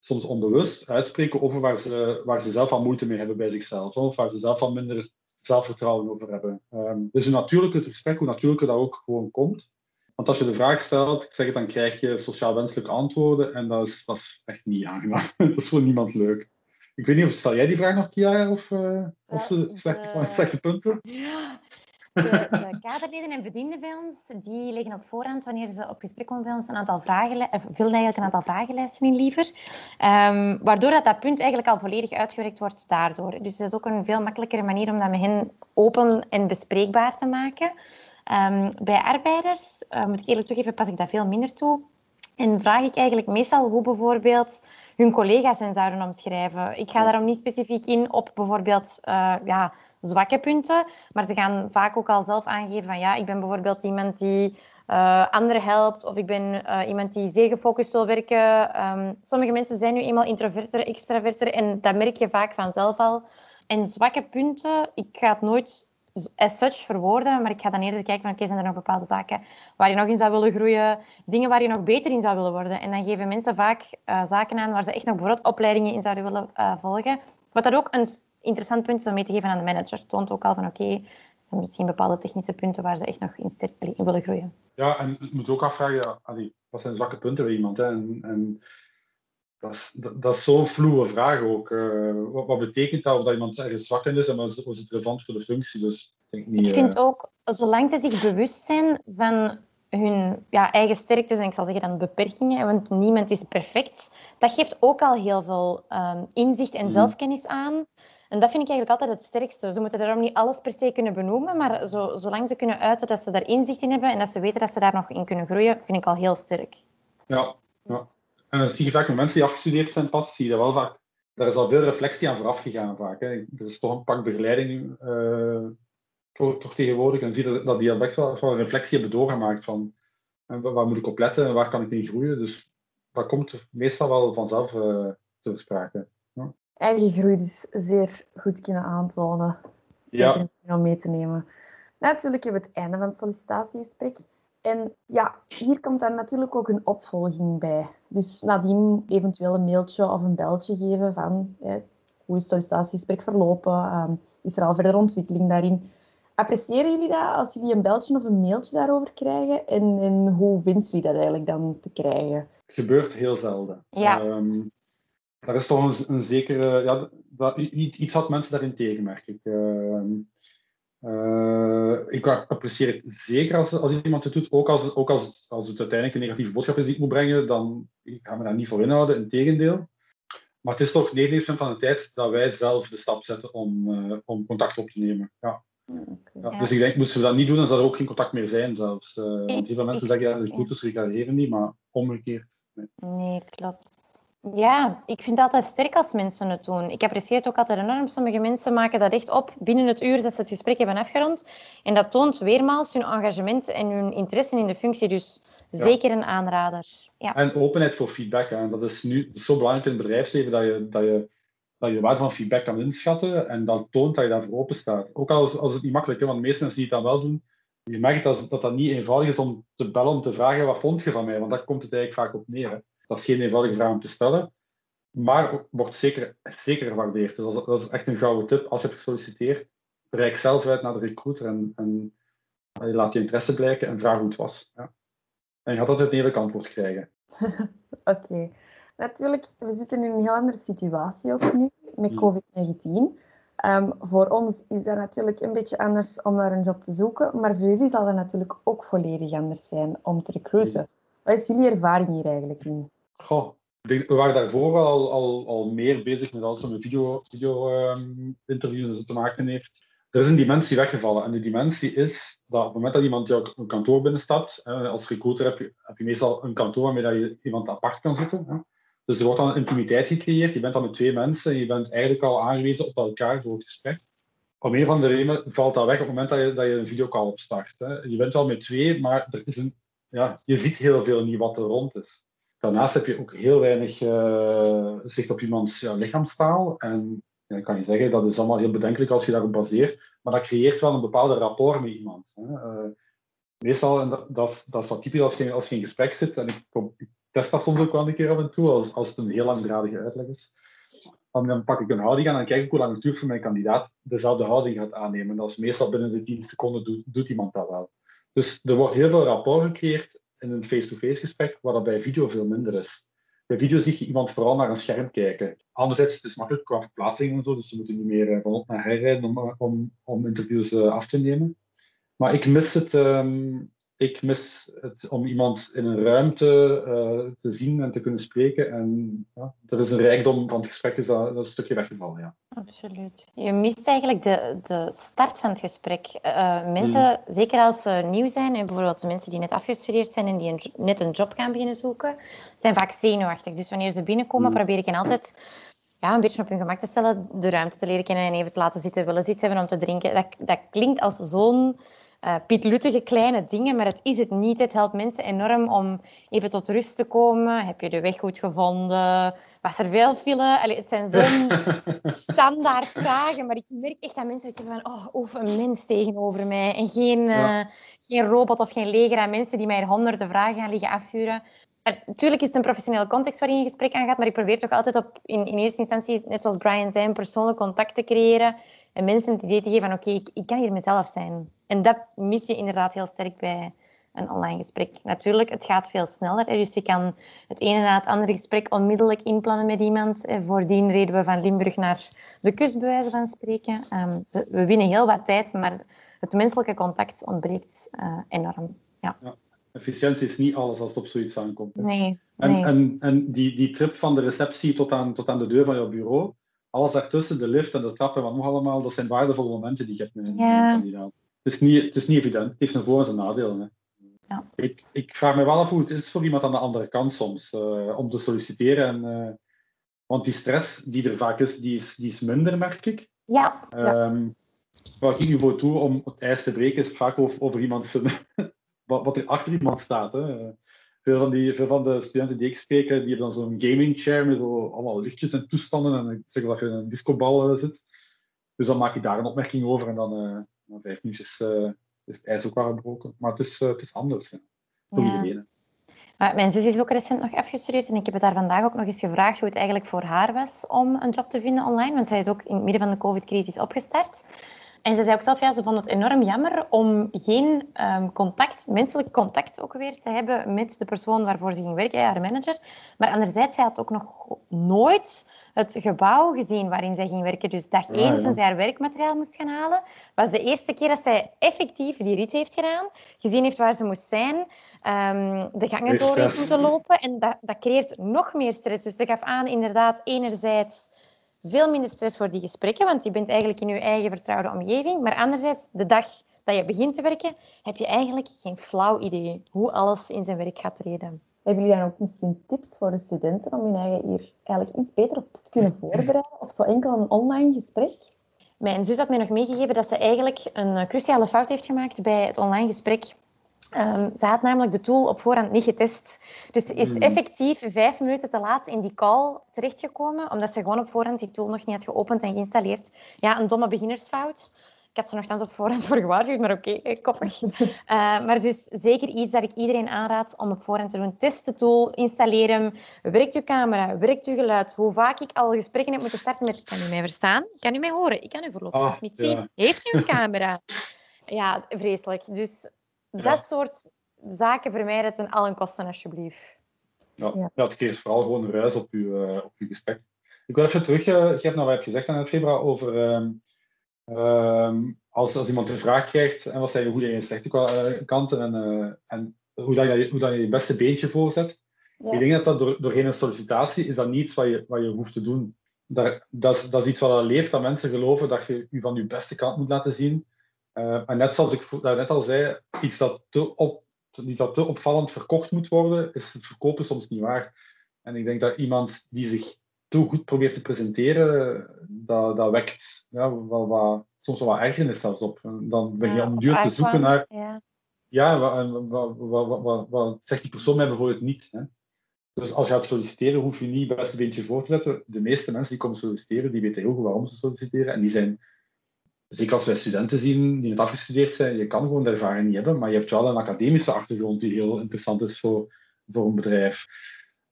soms onbewust uitspreken over waar ze, waar ze zelf al moeite mee hebben bij zichzelf. Of waar ze zelf al minder zelfvertrouwen over hebben. Ehm, dus hoe natuurlijker het gesprek, hoe natuurlijker dat ook gewoon komt. Want als je de vraag stelt, ik zeg het, dan krijg je sociaal wenselijke antwoorden. En dat is, dat is echt niet aangenaam. (laughs) dat is voor niemand leuk. Ik weet niet of stel jij die vraag nog, Kia, of, eh of ze slechte, de- (laughs) slechte punten? Ja. De, de kaderleden en bedienden bij ons, die leggen op voorhand, wanneer ze op gesprek komen bij ons, een aantal vragen, of vullen eigenlijk een aantal vragenlijsten in liever. Ehm, waardoor dat, dat punt eigenlijk al volledig uitgewerkt wordt daardoor. Dus het is ook een veel makkelijkere manier om dat met hen open en bespreekbaar te maken. Ehm, bij arbeiders, eh, moet ik eerlijk toegeven, pas ik dat veel minder toe. En vraag ik eigenlijk meestal hoe bijvoorbeeld hun collega's hen zouden omschrijven. Ik ga daarom niet specifiek in op bijvoorbeeld eh, ja, zwakke punten, maar ze gaan vaak ook al zelf aangeven van ja, ik ben bijvoorbeeld iemand die eh, anderen helpt of ik ben eh, iemand die zeer gefocust wil werken. Ehm, sommige mensen zijn nu eenmaal introverter, extraverter en dat merk je vaak vanzelf al. En zwakke punten, ik ga het nooit as such verwoorden, maar ik ga dan eerder kijken van oké, zijn er nog bepaalde zaken waar je nog in zou willen groeien, dingen waar je nog beter in zou willen worden. En dan geven mensen vaak eh, zaken aan waar ze echt nog bijvoorbeeld opleidingen in zouden willen volgen. Wat dat ook een interessant punt om mee te geven aan de manager. Het toont ook al van oké, er zijn misschien bepaalde technische punten waar ze echt nog in, willen groeien. Ja, en je moet ook afvragen, ja, allee, wat zijn zwakke punten bij iemand? Hè? En, en dat is, dat, dat is zo'n vloe vraag ook. Eh, wat, wat betekent dat of dat iemand ergens zwak in is en is het relevant voor de functie? Dus ik denk niet... Ik vind eh, ook, zolang ze zich bewust zijn van hun ja, eigen sterktes en ik zal zeggen dan beperkingen, want niemand is perfect, dat geeft ook al heel veel ehm, inzicht en Mhm. zelfkennis aan. En dat vind ik eigenlijk altijd het sterkste. Ze moeten daarom niet alles per se kunnen benoemen, maar zo, zolang ze kunnen uiten dat ze daar inzicht in hebben en dat ze weten dat ze daar nog in kunnen groeien, vind ik al heel sterk. Ja, ja. En dan zie je vaak met mensen die afgestudeerd zijn pas, zie je wel vaak. Daar is al veel reflectie aan vooraf gegaan vaak. Hè. Er is toch een pak begeleiding eh, toch, tegenwoordig. En zie je dat, die al best wel, reflectie hebben doorgemaakt van waar moet ik op letten en waar kan ik in groeien. Dus dat komt meestal wel vanzelf eh ter sprake. Eigen groei dus zeer goed kunnen aantonen. Zeker ja. om mee te nemen. Natuurlijk hebben we het einde van het sollicitatiegesprek. En ja, hier komt dan natuurlijk ook een opvolging bij. Dus nadien eventueel een mailtje of een beltje geven van hoe is het sollicitatiegesprek verlopen? Ehm, is er al verder ontwikkeling daarin? Appreciëren jullie dat als jullie een beltje of een mailtje daarover krijgen? En, en hoe wensen jullie dat eigenlijk dan te krijgen? Het gebeurt heel zelden. Ja. Um, er is toch een, een zekere... Ja, dat, iets wat mensen daarin tegen, merk ik. Uh, uh, ik apprecieer het zeker als, als iemand het doet, ook als, ook als, als het uiteindelijk een negatieve boodschap is die ik moet brengen, dan gaan we daar niet voor inhouden, in tegendeel. Maar het is toch 99% van de tijd dat wij zelf de stap zetten om, uh, om contact op te nemen. Ja. Ja, dus ik denk, moesten we dat niet doen, dan zou er ook geen contact meer zijn zelfs. Uh, want heel veel mensen zeggen, ja, de recruiters reageren niet, maar omgekeerd. Nee. nee, klopt. Ja, ik vind het altijd sterk als mensen het doen. Ik apprecieer het ook altijd enorm. Sommige mensen maken dat echt op binnen het uur dat ze het gesprek hebben afgerond. En dat toont weermaals hun engagement en hun interesse in de functie. Dus zeker een aanrader. Ja. En openheid voor feedback. En dat is nu zo belangrijk in het bedrijfsleven dat je, dat je, dat je de waarde van feedback kan inschatten. En dat toont dat je daarvoor open staat. Ook als, als het niet makkelijk is, want de meeste mensen die het dan wel doen, je merkt dat, dat dat niet eenvoudig is om te bellen, om te vragen wat vond je van mij. Want daar komt het eigenlijk vaak op neer. Dat is geen eenvoudige vraag om te stellen, maar wordt zeker, zeker gewaardeerd. Dus dat is echt een gouden tip. Als je hebt gesolliciteerd, reik zelf uit naar de recruiter en, en laat je interesse blijken en vraag hoe het was. Ja. En je gaat altijd een eerlijk antwoord krijgen. (laughs) Oké. Natuurlijk, we zitten in een heel andere situatie ook nu met hmm. COVID-19. Ehm, voor ons is dat natuurlijk een beetje anders om naar een job te zoeken, maar voor jullie zal dat natuurlijk ook volledig anders zijn om te recruiten. Wat is jullie ervaring hier eigenlijk in? Goh, we waren daarvoor wel al, al, al meer bezig met alles wat met video, video um, interviews te maken heeft. Er is een dimensie weggevallen. En die dimensie is dat op het moment dat iemand jouw kantoor binnenstapt, als recruiter heb je, heb je meestal een kantoor waarmee je iemand apart kan zitten. Hè. Dus er wordt dan intimiteit gecreëerd. Je bent dan met twee mensen en je bent eigenlijk al aangewezen op elkaar voor het gesprek. Om een van de redenen valt dat weg op het moment dat je, dat je een videocall opstart. Hè. Je bent wel met twee, maar er is een, ja, je ziet heel veel niet wat er rond is. Daarnaast heb je ook heel weinig uh, zicht op iemands lichaamstaal. En ja, kan je zeggen, dat is allemaal heel bedenkelijk als je daarop baseert. Maar dat creëert wel een bepaalde rapport met iemand. Hè. Uh, meestal, en dat, dat, dat is wat typisch als je, als je in gesprek zit, en ik, test dat soms ook wel een keer af en toe, als, als het een heel langdradige uitleg is. Dan, pak ik een houding aan en kijk ik hoe lang het duurt voor mijn kandidaat dezelfde houding gaat aannemen. Dat is meestal binnen de 10 seconden doet, doet iemand dat wel. Dus er wordt heel veel rapport gecreëerd in een face-to-face gesprek, waar dat bij video veel minder is. Bij video zie je iemand vooral naar een scherm kijken. Anderzijds, het is makkelijk qua verplaatsing en zo, dus ze moeten niet meer eh, van op naar herrijden om, om, om interviews eh, af te nemen. Maar ik mis het, um, ik mis het om iemand in een ruimte te zien en te kunnen spreken. En ja, is een rijkdom van het gesprek, is dat, dat is een stukje weggevallen. Ja. Absoluut. Je mist eigenlijk de, de start van het gesprek. Uh, mensen, hmm. zeker als ze nieuw zijn, en bijvoorbeeld mensen die net afgestudeerd zijn en die een, net een job gaan beginnen zoeken, zijn vaak zenuwachtig. Dus wanneer ze binnenkomen, hmm. probeer ik hen altijd ja, een beetje op hun gemak te stellen, de ruimte te leren kennen en even te laten zitten, willen zitten hebben om te drinken. Dat, dat klinkt als zo'n uh, pietluttige kleine dingen, maar het is het niet. Het helpt mensen enorm om even tot rust te komen. Heb je de weg goed gevonden? Was er veel file? Allee, het zijn zo'n (laughs) standaard vragen, maar ik merk echt dat mensen zeggen van oh, of een mens tegenover mij en geen, uh, geen robot of geen leger aan mensen die mij honderden vragen gaan liggen afvuren. Natuurlijk is het een professionele context waarin je gesprek aangaat, maar ik probeer toch altijd op, in, in eerste instantie, net zoals Brian zei, een persoonlijk contact te creëren en mensen het idee te geven van oké, ik, ik, kan hier mezelf zijn. En dat mis je inderdaad heel sterk bij een online gesprek. Natuurlijk, het gaat veel sneller. Dus je kan het ene na het andere gesprek onmiddellijk inplannen met iemand. Voordien reden we van Limburg naar de kust, bij wijze van spreken. Ehm, we, winnen heel wat tijd, maar het menselijke contact ontbreekt uh, enorm. Ja. ja. Efficiëntie is niet alles als het op zoiets aankomt. Nee. En, en, en die, die trip van de receptie tot aan, tot aan de deur van jouw bureau, alles daartussen, de lift en de trappen, wat nog allemaal, dat zijn waardevolle momenten die je hebt met een kandidaat. Het is, niet, het is niet evident, het heeft zijn voor- en nadelen. Ja. Ik, ik vraag me wel af hoe het is voor iemand aan de andere kant soms, uh, om te solliciteren. En, uh, want die stress die er vaak is, die is, die is minder, merk ik. Ja. Um, wat ik nu voor toe om het ijs te breken, is het vaak over, over iemand zijn, (laughs) wat, wat er achter iemand staat. Hè. Veel van, die, veel van de studenten die ik spreek, die hebben dan zo'n gaming chair met zo allemaal lichtjes en toestanden. En ik zeg dat je in een discobal zit. Dus dan maak je daar een opmerking over en dan na vijf minuutjes is het ijs ook wel gebroken. Maar het is, het is anders voor ja. iedereen. mijn zus is ook recent nog afgestudeerd en ik heb het haar vandaag ook nog eens gevraagd hoe het eigenlijk voor haar was om een job te vinden online, want zij is ook in het midden van de covid-crisis opgestart. En ze zei ook zelf, ja, ze vond het enorm jammer om geen um, contact, menselijk contact ook weer te hebben met de persoon waarvoor ze ging werken, haar manager. Maar anderzijds, zij had ook nog nooit het gebouw gezien waarin zij ging werken. Dus dag één, ah, toen zij haar werkmateriaal moest gaan halen, was de eerste keer dat zij effectief die rit heeft gedaan, gezien heeft waar ze moest zijn, um, de gangen door heeft moeten lopen. En dat, dat creëert nog meer stress. Dus ze gaf aan, inderdaad, enerzijds veel minder stress voor die gesprekken, want je bent eigenlijk in je eigen vertrouwde omgeving. Maar anderzijds, de dag dat je begint te werken, heb je eigenlijk geen flauw idee hoe alles in zijn werk gaat treden. Hebben jullie dan ook misschien tips voor de studenten om hun eigen hier eigenlijk iets beter op te kunnen (laughs) voorbereiden? Of zo enkel een online gesprek? Mijn zus had mij nog meegegeven dat ze eigenlijk een cruciale fout heeft gemaakt bij het online gesprek Um, ze had namelijk de tool op voorhand niet getest. Dus ze is hmm. effectief vijf minuten te laat in die call terechtgekomen, omdat ze gewoon op voorhand die tool nog niet had geopend en geïnstalleerd. Ja, een domme beginnersfout. Had ze nogthans op voorhand voor gewaarschuwd, maar oké, okay, koppig. Uh, (laughs) maar dus zeker iets dat ik iedereen aanraad om op voorhand te doen. Test de tool, installeer hem. Werkt uw camera? Werkt uw geluid? Hoe vaak ik al gesprekken heb moeten starten met kan u mij verstaan? Kan u mij horen? Ik kan u voorlopig ah, nog niet zien. Heeft u een (laughs) camera? Ja, vreselijk. Dus dat soort zaken vermijden ten allen kosten, alsjeblieft. Ja, ja. het creëert vooral gewoon ruis op je, uh, op uw gesprek. Ik wil even terug, uh, je hebt nou wat gezegd aan het februari over uh, als, als iemand een vraag krijgt en wat zijn je goede en slechte eh, kanten en, en hoe, dat je, hoe dat je je beste beentje voorzet. Ja. Ik denk dat dat door, doorheen een sollicitatie is dat niet iets wat je, wat je hoeft te doen. Dat, dat, dat is iets wat leeft, dat mensen geloven dat je je van je beste kant moet laten zien. Uh, en net zoals ik net al zei, iets dat te, op, iets dat te opvallend verkocht moet worden, is het verkopen soms niet waar. En ik denk dat iemand die zich te goed probeert te presenteren, dat, dat wekt ja, wel wat, soms wel wat ergernis zelfs op. En dan ben je om duur te zoeken naar... Ja, ja wat, wat, wat, wat, zegt die persoon mij bijvoorbeeld niet? Hè? Dus als je gaat solliciteren, hoef je niet het beste beentje voor te zetten. De meeste mensen die komen solliciteren, die weten heel goed waarom ze solliciteren. En die zijn zeker als wij studenten zien die net afgestudeerd zijn, je kan gewoon de ervaring niet hebben, maar je hebt wel een academische achtergrond die heel interessant is voor, voor een bedrijf.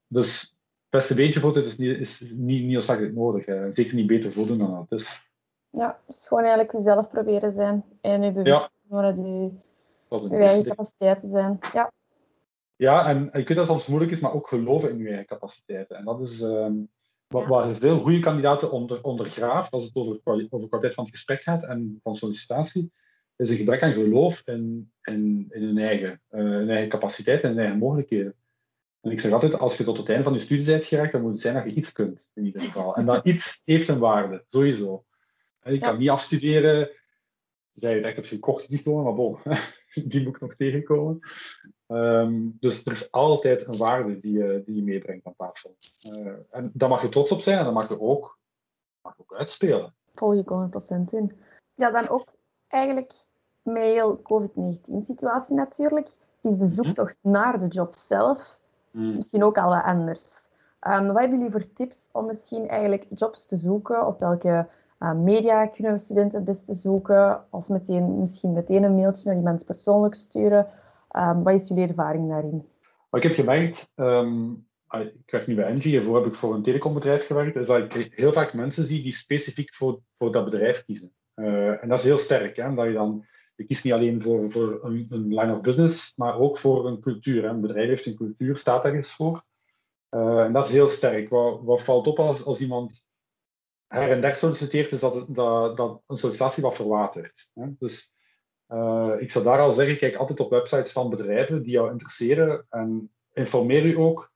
Dus beste beentje voor het is niet, is niet, niet noodzakelijk nodig. Hè. Zeker niet beter voordoen dan het is. Ja, dus gewoon eigenlijk jezelf proberen zijn en je bewust worden dat je, je eigen capaciteiten zijn. Ja. ja, en ik weet dat het soms moeilijk is, maar ook geloven in je eigen capaciteiten. En dat is, ehm, wat, waar veel goede kandidaten onder, ondergraaft, als het over, over kwaliteit van het gesprek gaat en van sollicitatie, is een gebrek aan geloof in, in, in hun, eigen, uh, hun eigen capaciteit en hun eigen mogelijkheden. En ik zeg altijd, als je tot het einde van je studie bent geraakt, dan moet het zijn dat je iets kunt, in ieder geval. En dat iets heeft een waarde, sowieso. Je kan niet afstuderen, zij het echt op je kort diploma, maar bon, (laughs) die moet ik nog tegenkomen. Ehm, dus er is altijd een waarde die je, die je meebrengt aan tafel. Uh, en daar mag je trots op zijn en dat mag je ook, mag je ook uitspelen. Volg je 100% in. Ja, dan ook eigenlijk met heel COVID-19-situatie natuurlijk, is de zoektocht mm naar de job zelf mm. misschien ook al wat anders. Um, wat hebben jullie voor tips om misschien eigenlijk jobs te zoeken? Op welke uh, media kunnen we studenten het beste zoeken? Of meteen, misschien meteen een mailtje naar die mensen persoonlijk sturen? Um, wat is jullie ervaring daarin? Wat ik heb gemerkt, um, ik werk nu bij Engie, hiervoor heb ik voor een telecombedrijf gewerkt, is dat ik heel vaak mensen zie die specifiek voor, voor dat bedrijf kiezen. Uh, en dat is heel sterk, hè, omdat je dan je kiest niet alleen voor, voor een, een, line of business, maar ook voor een cultuur. Hè. Een bedrijf heeft een cultuur, staat ergens voor. Uh, en dat is heel sterk. Wat, wat valt op als, als iemand her en der solliciteert, is dat, dat, dat een sollicitatie wat verwatert. Hè. Dus uh, ik zou daar al zeggen, kijk altijd op websites van bedrijven die jou interesseren en informeer u ook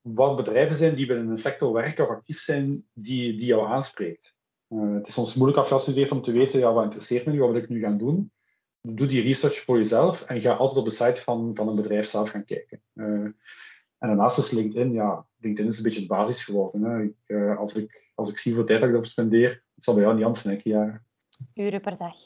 wat bedrijven zijn die binnen een sector werken of actief zijn die, die jou aanspreekt. Uh, het is soms moeilijk afgestudeerd om te weten, ja, wat interesseert me nu, wat wil ik nu gaan doen? Doe die research voor jezelf en ga altijd op de site van, van een bedrijf zelf gaan kijken. Uh, en daarnaast is LinkedIn, ja, LinkedIn is een beetje de basis geworden. Hè. Ik, als, ik, als ik zie voor tijd dat ik erop spendeer, het zal bij jou niet anders zijn, ja. Uren per dag.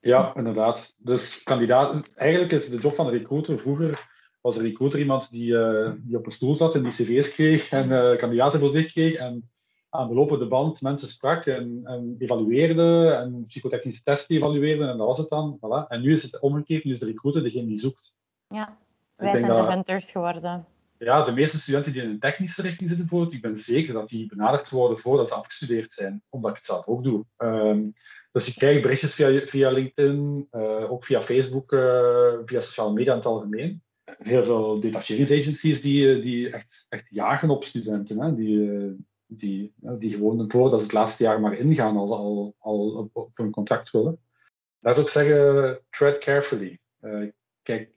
Ja, inderdaad. Dus kandidaat, eigenlijk is de job van een recruiter vroeger was een recruiter iemand die, uh, die op een stoel zat en die cv's kreeg en kandidaten voor zich kreeg. En aan de lopende band mensen sprak en, en evalueerde en psychotechnische testen evalueerde en dat was het dan. Voilà. En nu is het omgekeerd, nu is de recruiter degene die zoekt. Ja, wij zijn de hunters geworden. Ja, de meeste studenten die in een technische richting zitten, bijvoorbeeld, ik ben zeker dat die benaderd worden voordat ze afgestudeerd zijn, omdat ik het zelf ook doe. Ehm, dus je krijgt berichtjes via, via LinkedIn, uh, ook via Facebook, uh, via sociale media in het algemeen. Heel veel detacheringsagencies die, eh, die echt, echt jagen op studenten. Hè? Die, die, die gewoon voordat ze het laatste jaar maar ingaan, al, al, al op, op een contract willen. Daar zou ik zeggen, tread carefully. kijk,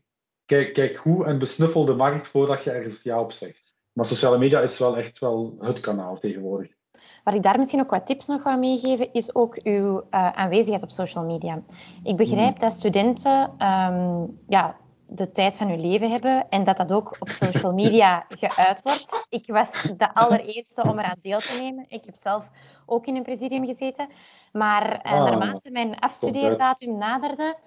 kijk, kijk goed en besnuffel de markt voordat je ergens ja op zegt. Maar sociale media is wel echt wel het kanaal tegenwoordig. Waar ik daar misschien ook wat tips nog wil meegeven, is ook uw uh, aanwezigheid op social media. Ik begrijp mm. dat studenten um, ja, de tijd van hun leven hebben en dat dat ook op social media (laughs) geuit wordt. Ik was de allereerste om eraan deel te nemen. Ik heb zelf ook in een presidium gezeten. Maar uh, naarmate mijn afstudeerdatum naderde,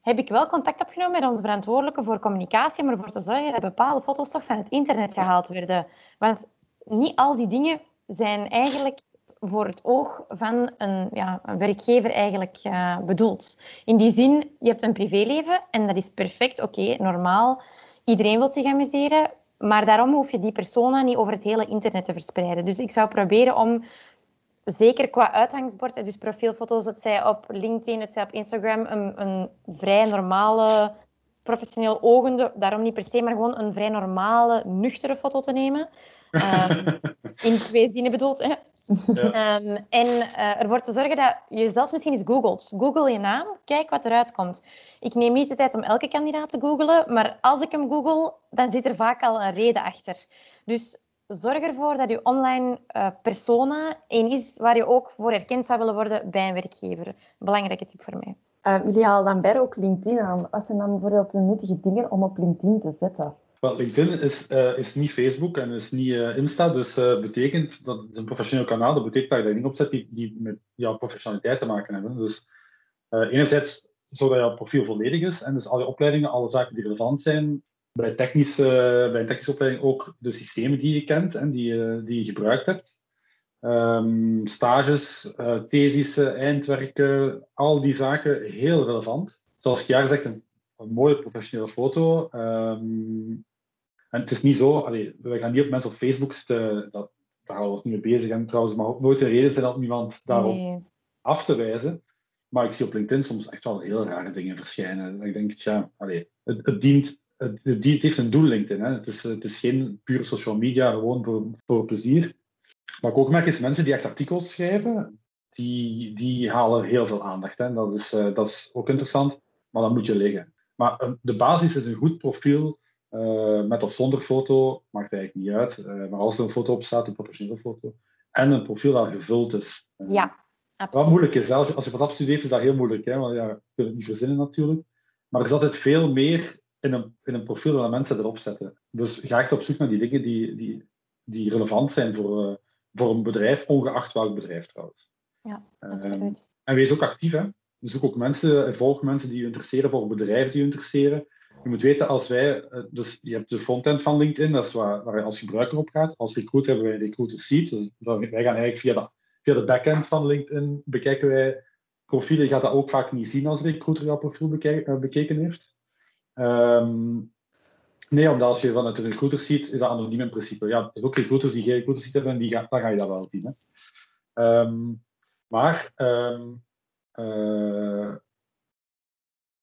heb ik wel contact opgenomen met onze verantwoordelijke voor communicatie, maar ervoor te zorgen dat bepaalde foto's toch van het internet gehaald werden. Want niet al die dingen zijn eigenlijk voor het oog van een, ja, een werkgever eigenlijk uh, bedoeld. In die zin, je hebt een privéleven en dat is perfect, oké, normaal. Iedereen wil zich amuseren, maar daarom hoef je die persona niet over het hele internet te verspreiden. Dus ik zou proberen om, zeker qua uitgangsbord, dus profielfoto's, het zij op LinkedIn, het zij op Instagram, een, een vrij normale, professioneel ogende, daarom niet per se, maar gewoon een vrij normale, nuchtere foto te nemen. Um, (laughs) in twee zinnen bedoeld. Hè? Ja. Um, (laughs) en uh, ervoor te zorgen dat je zelf misschien eens googelt. Google je naam, kijk wat eruit komt. Ik neem niet de tijd om elke kandidaat te googlen, maar als ik hem google, dan zit er vaak al een reden achter. Dus zorg ervoor dat je online uh, persona één is waar je ook voor erkend zou willen worden bij een werkgever. Belangrijke tip voor mij. Uh, jullie halen dan bij ook LinkedIn aan. Wat zijn dan bijvoorbeeld de nuttige dingen om op LinkedIn te zetten? LinkedIn is, uh, is niet Facebook en is niet uh, Insta, dus uh, betekent dat het een professioneel kanaal. Dat betekent dat je dingen op zet die, die met jouw professionaliteit te maken hebben. Dus enerzijds zodat jouw profiel volledig is en dus al je opleidingen, alle zaken die relevant zijn, bij, technische, bij een technische opleiding ook de systemen die je kent en die, die je gebruikt hebt. Um, stages, thesissen, eindwerken, al die zaken heel relevant. Zoals ik jaar gezegd, een, een mooie professionele foto. Um, en het is niet zo, allee, we gaan niet op mensen op Facebook zitten, dat, daar houden we ons niet mee bezig. En trouwens, mag ook nooit een reden zijn om iemand daarop af te wijzen. Maar ik zie op LinkedIn soms echt wel heel rare dingen verschijnen. ik denk, ja, allee, het, het, dient, het, het, heeft een doel, LinkedIn. Hè. Het, is, het is geen puur social media, gewoon voor, voor plezier. Wat ik ook merk is mensen die echt artikels schrijven, die, die halen heel veel aandacht. Hè. Dat, is, uh, dat is ook interessant, maar dan moet je liggen. Maar uh, de basis is een goed profiel uh, met of zonder foto, maakt eigenlijk niet uit. Uh, maar als er een foto op staat, een professionele foto, en een profiel dat gevuld is. Uh, ja, absoluut. Wat moeilijk is, als je, als je wat afstudeert, is dat heel moeilijk. Hè? Want ja, je kunt het niet verzinnen natuurlijk. Maar er is altijd veel meer in een, in een profiel dan mensen erop zetten. Dus ga echt op zoek naar die dingen die, die, die relevant zijn voor, voor een bedrijf, ongeacht welk bedrijf trouwens. Ja, absoluut. en wees ook actief, hè. Zoek ook mensen, volg mensen die je interesseren voor bedrijven die je interesseren. Je moet weten, als wij, eh, dus je hebt de frontend van LinkedIn, dat is waar, waar je als gebruiker op gaat. Als recruiter hebben wij een recruiter seat. Dus wij gaan eigenlijk via de, via de backend van LinkedIn bekijken wij profielen. Je gaat dat ook vaak niet zien als recruiter jouw profiel bekijken, eh, bekeken heeft. Um, nee, omdat als je vanuit de recruiter ziet, is dat anoniem in principe. Ja, er ook recruiters die geen recruiter ziet hebben en die gaan, dan ga je dat wel zien. Hè. Um, maar um, uh,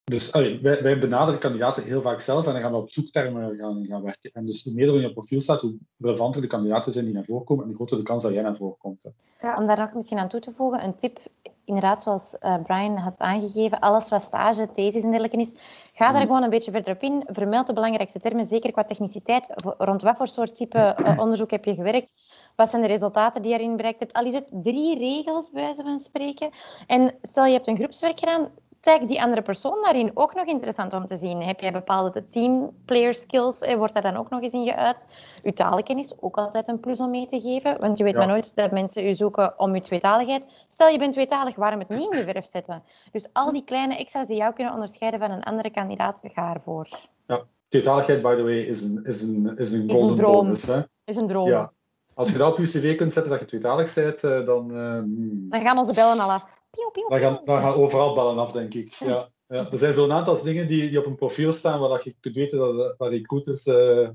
dus wij, wij, benaderen kandidaten heel vaak zelf en dan gaan we op zoektermen gaan, gaan werken. En dus hoe meer er in je profiel staat, hoe relevanter de kandidaten zijn die naar voren komen en hoe groter de kans dat jij naar voren komt. Ja, om daar nog misschien aan toe te voegen, een tip, inderdaad, zoals uh, Brian had aangegeven, alles wat stage, thesis en dergelijke is, ga daar mm. gewoon een beetje verder op in. Vermeld de belangrijkste termen, zeker qua techniciteit. Rond wat voor soort type uh, onderzoek heb je gewerkt? Wat zijn de resultaten die je erin bereikt hebt? Al is het drie regels, bij wijze van spreken. En stel je hebt een groepswerk gedaan, tag die andere persoon daarin ook nog interessant om te zien. Heb jij bepaalde teamplayer skills, wordt daar dan ook nog eens in geuit? Uw talenkennis, ook altijd een plus om mee te geven. Want je weet maar nooit dat mensen u zoeken om uw tweetaligheid. Stel, je bent tweetalig, waarom het niet in je verf zetten? Dus al die kleine extra's die jou kunnen onderscheiden van een andere kandidaat, ga ervoor. Ja, tweetaligheid, by the way, is een, is een, is een is een droom. bonus. Hè? Is een droom. Ja, Als je dat op je cv kunt zetten dat je tweetalig bent, uh, dan... Uh, dan gaan onze bellen al af. Piu, dan, gaan, dan gaan overal bellen af, denk ik. Ja, ja. Er zijn zo'n aantal dingen die, die op een profiel staan waar je kunt weten dat, dat recruiters uh,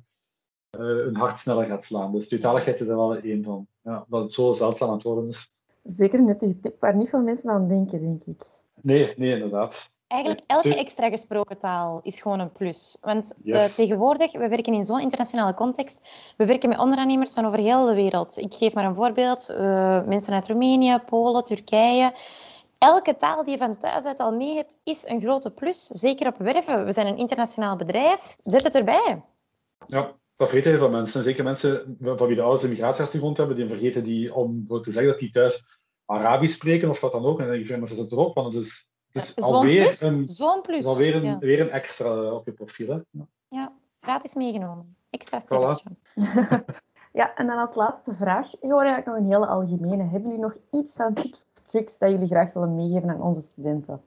een hart sneller gaat slaan. Dus tweetaligheid is er wel één van. Ja, dat het zo zeldzaam aan het worden is. Zeker een nuttige tip waar niet veel mensen aan denken, denk ik. Nee, nee, inderdaad. Eigenlijk elke extra gesproken taal is gewoon een plus. Want eh, tegenwoordig, we werken in zo'n internationale context. We werken met onderaannemers van over heel de wereld. Ik geef maar een voorbeeld. Uh, mensen uit Roemenië, Polen, Turkije. Elke taal die je van thuis uit al mee hebt, is een grote plus. Zeker op werven. We zijn een internationaal bedrijf. Zet het erbij. Ja, dat vergeten heel veel mensen. Zeker mensen van wie de ouders een migratieachtergrond hebben, die vergeten die om te zeggen dat die thuis Arabisch spreken of wat dan ook. En dan denk je, maar ze het erop, want het is dus alweer, een, Zo'n plus. alweer een, weer een extra op je profiel. Hè? Ja. ja, gratis meegenomen. Extra sterretje. (laughs) ja, en dan als laatste vraag. Ik hoor eigenlijk nog een hele algemene. Hebben jullie nog iets van tips tricks dat jullie graag willen meegeven aan onze studenten?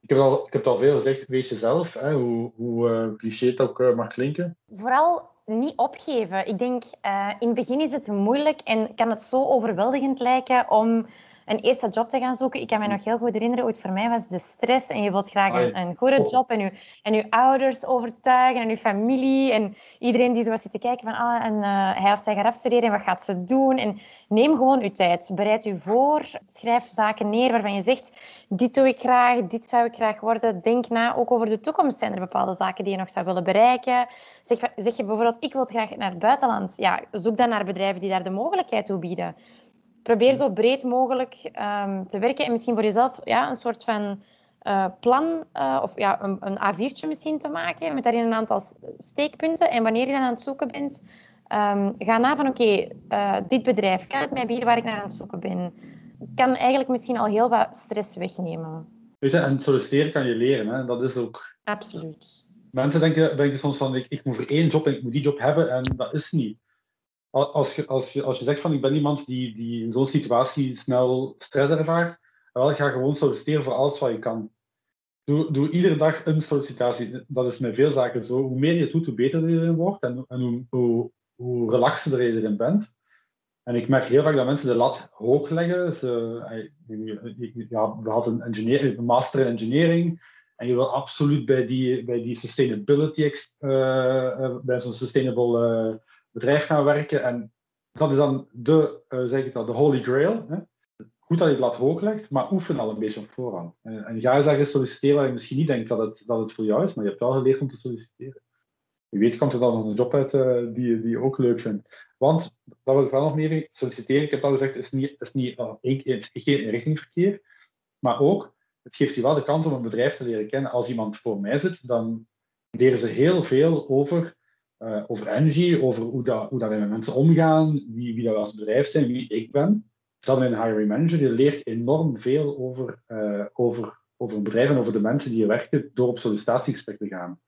Ik heb, al, ik heb het al veel gezegd, wees jezelf, hè, hoe, hoe uh, cliché het ook uh, mag klinken. Vooral niet opgeven. Ik denk, uh, in het begin is het moeilijk en kan het zo overweldigend lijken om een eerste job te gaan zoeken. Ik kan me nog heel goed herinneren, ooit voor mij was de stress en je wilt graag een, een goede job en je, en je ouders overtuigen en je familie en iedereen die zo was zitten kijken van ah, en, uh, hij of zij gaat afstuderen en wat gaat ze doen. En neem gewoon je tijd. Bereid je voor. Schrijf zaken neer waarvan je zegt, dit doe ik graag, dit zou ik graag worden. Denk na, ook over de toekomst. Zijn er bepaalde zaken die je nog zou willen bereiken? Zeg, zeg je bijvoorbeeld, ik wil graag naar het buitenland. Ja, zoek dan naar bedrijven die daar de mogelijkheid toe bieden probeer zo breed mogelijk um, te werken en misschien voor jezelf ja, een soort van uh, plan uh, of ja, een, een A4'tje misschien te maken met daarin een aantal steekpunten. En wanneer je dan aan het zoeken bent, um, ga na van oké, okay, uh, eh, dit bedrijf kan het mij bieden waar ik naar aan het zoeken ben. Kan eigenlijk misschien al heel wat stress wegnemen. Weet je, en solliciteren kan je leren, hè? dat is ook... Absoluut. Mensen denken, denken soms van, ik, ik moet voor één job en ik moet die job hebben en dat is niet als je, als, je, als je zegt van ik ben iemand die, die in zo'n situatie snel stress ervaart, wel, ga gewoon solliciteren voor alles wat je kan. Doe, doe iedere dag een sollicitatie. Dat is met veel zaken zo. Hoe meer je doet, hoe beter je erin wordt en, en hoe, hoe, hoe relaxter je erin bent. En ik merk heel vaak dat mensen de lat hoog leggen. Ze, ja, we hadden een, een master in engineering. En je wil absoluut bij die, bij die sustainability, uh, bij zo'n sustainable bedrijf gaan werken. En dat is dan de, uh, zeg ik dat, de holy grail. Hè? Goed dat je het laat hooglegt, maar oefen al een beetje op voorhand. En, en ga eens ergens solliciteren waar je misschien niet denkt dat het, dat het voor jou is, maar je hebt wel geleerd om te solliciteren. Wie weet komt er dan nog een job uit uh, die, die je ook leuk vindt. Want, dat wil ik wel nog meer solliciteren, ik heb al gezegd, is niet, is niet uh, is geen maar ook, het geeft je wel de kans om een bedrijf te leren kennen. Als iemand voor mij zit, dan leren ze heel veel over uh, over energy, over hoe, dat, hoe dat wij met mensen omgaan, wie, wie dat wij als bedrijf zijn, wie ik ben. Zelfs een hiring manager, die leert enorm veel over, uh, over, over bedrijf en over de mensen die je werken door op sollicitatiegesprek te gaan.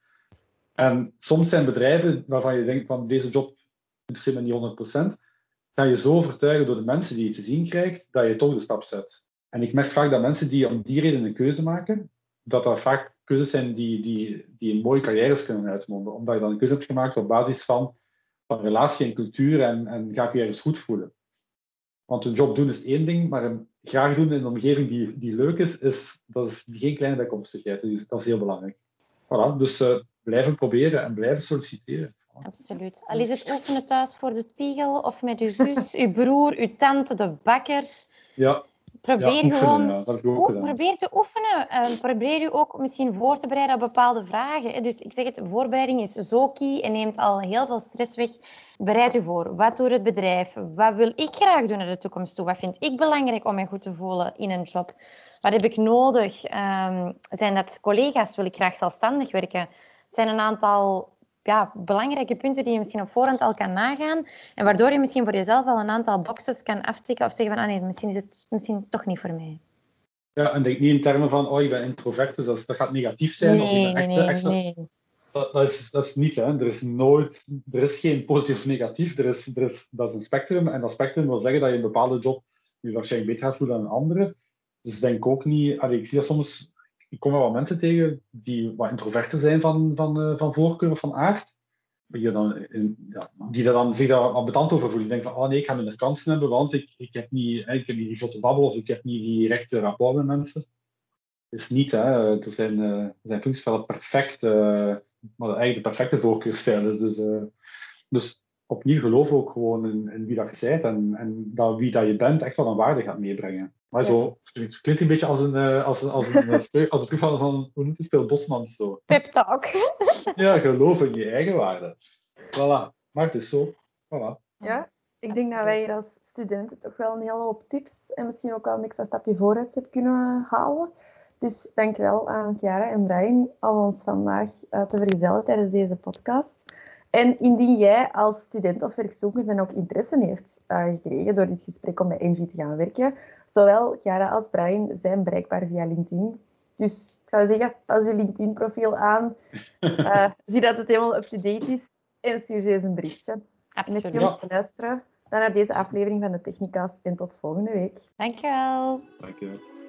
En soms zijn bedrijven waarvan je denkt van deze job interesseert me niet 100%, ga je zo overtuigen door de mensen die je te zien krijgt, dat je toch de stap zet. En ik merk vaak dat mensen die om die reden een keuze maken, dat dat vaak keuzes zijn die, die, die een mooie carrières kunnen uitmonden. Omdat je dan een keuze hebt gemaakt op basis van, van relatie en cultuur en, en ga ik je ergens goed voelen. Want een job doen is één ding, maar een graag doen in een omgeving die, die leuk is, is, dat is geen kleine bijkomstigheid. Dus dat is heel belangrijk. Voilà, dus uh, blijven proberen en blijven solliciteren. Absoluut. Al is het oefenen thuis voor de spiegel of met uw zus, uw broer, uw tante, de bakker. Ja, Probeer gewoon probeer te oefenen. Uh, probeer je ook misschien voor te bereiden op bepaalde vragen. Dus ik zeg het, voorbereiding is zo key en neemt al heel veel stress weg. Bereid je voor. Wat doet het bedrijf? Wat wil ik graag doen naar de toekomst toe? Wat vind ik belangrijk om mij goed te voelen in een job? Wat heb ik nodig? Um, zijn dat collega's? Wil ik graag zelfstandig werken? Het zijn een aantal ja, belangrijke punten die je misschien op voorhand al kan nagaan. En waardoor je misschien voor jezelf al een aantal boxes kan aftikken of zeggen van ah nee, misschien is het misschien toch niet voor mij. Ja, en denk niet in termen van oh, je bent introvert, dus dat, dat gaat negatief zijn. Nee, of je bent nee, echt, nee, Dat, dat, is, dat is niet, hè. Er is nooit, er is geen positief of negatief. Er is, er is, dat is een spectrum. En dat spectrum wil zeggen dat je een bepaalde job je waarschijnlijk beter gaat voelen dan een andere. Dus denk ook niet, allee, ik zie dat soms ik kom wel mensen tegen die wat introverter zijn van, van, uh, van voorkeur of van aard. je dan, ja, die dan zich daar over voelen. Die denken van, oh nee, ik ga minder kansen hebben, want ik, ik, heb, niet, ik heb niet die vlotte babbel of ik heb niet die rechte rapport met mensen. is niet, hè. Er zijn, uh, zijn functies perfect, maar eigenlijk de perfecte voorkeurstijl is. Dus, dus opnieuw geloof ook gewoon in, in, wie dat je bent en, en dat wie dat je bent echt wel een waarde gaat meebrengen. Maar zo, het klinkt een beetje als een, als een, als een, (laughs) als een, als een van, hoe noemt het, Phil Bosman zo. Pep talk. (laughs) ja, geloof in je eigen waarde. Voilà, maar het is zo. Voilà. Ja, ik denk dat wij hier als studenten toch wel een hele hoop tips en misschien ook wel een extra stapje vooruit hebben kunnen halen. Dus dankjewel aan Chiara en Brian om ons vandaag te vergezellen tijdens deze podcast. En indien jij als student of werkzoekende ook interesse heeft uh, gekregen door dit gesprek om bij Engie te gaan werken, zowel Chiara als Brian zijn bereikbaar via LinkedIn. Dus ik zou zeggen, pas je LinkedIn-profiel aan, uh, (laughs) zie dat het helemaal up-to-date is en stuur ze eens een berichtje. Absoluut. Merci om te luisteren dan naar deze aflevering van de Technicast en tot volgende week. Dankjewel. Dankjewel.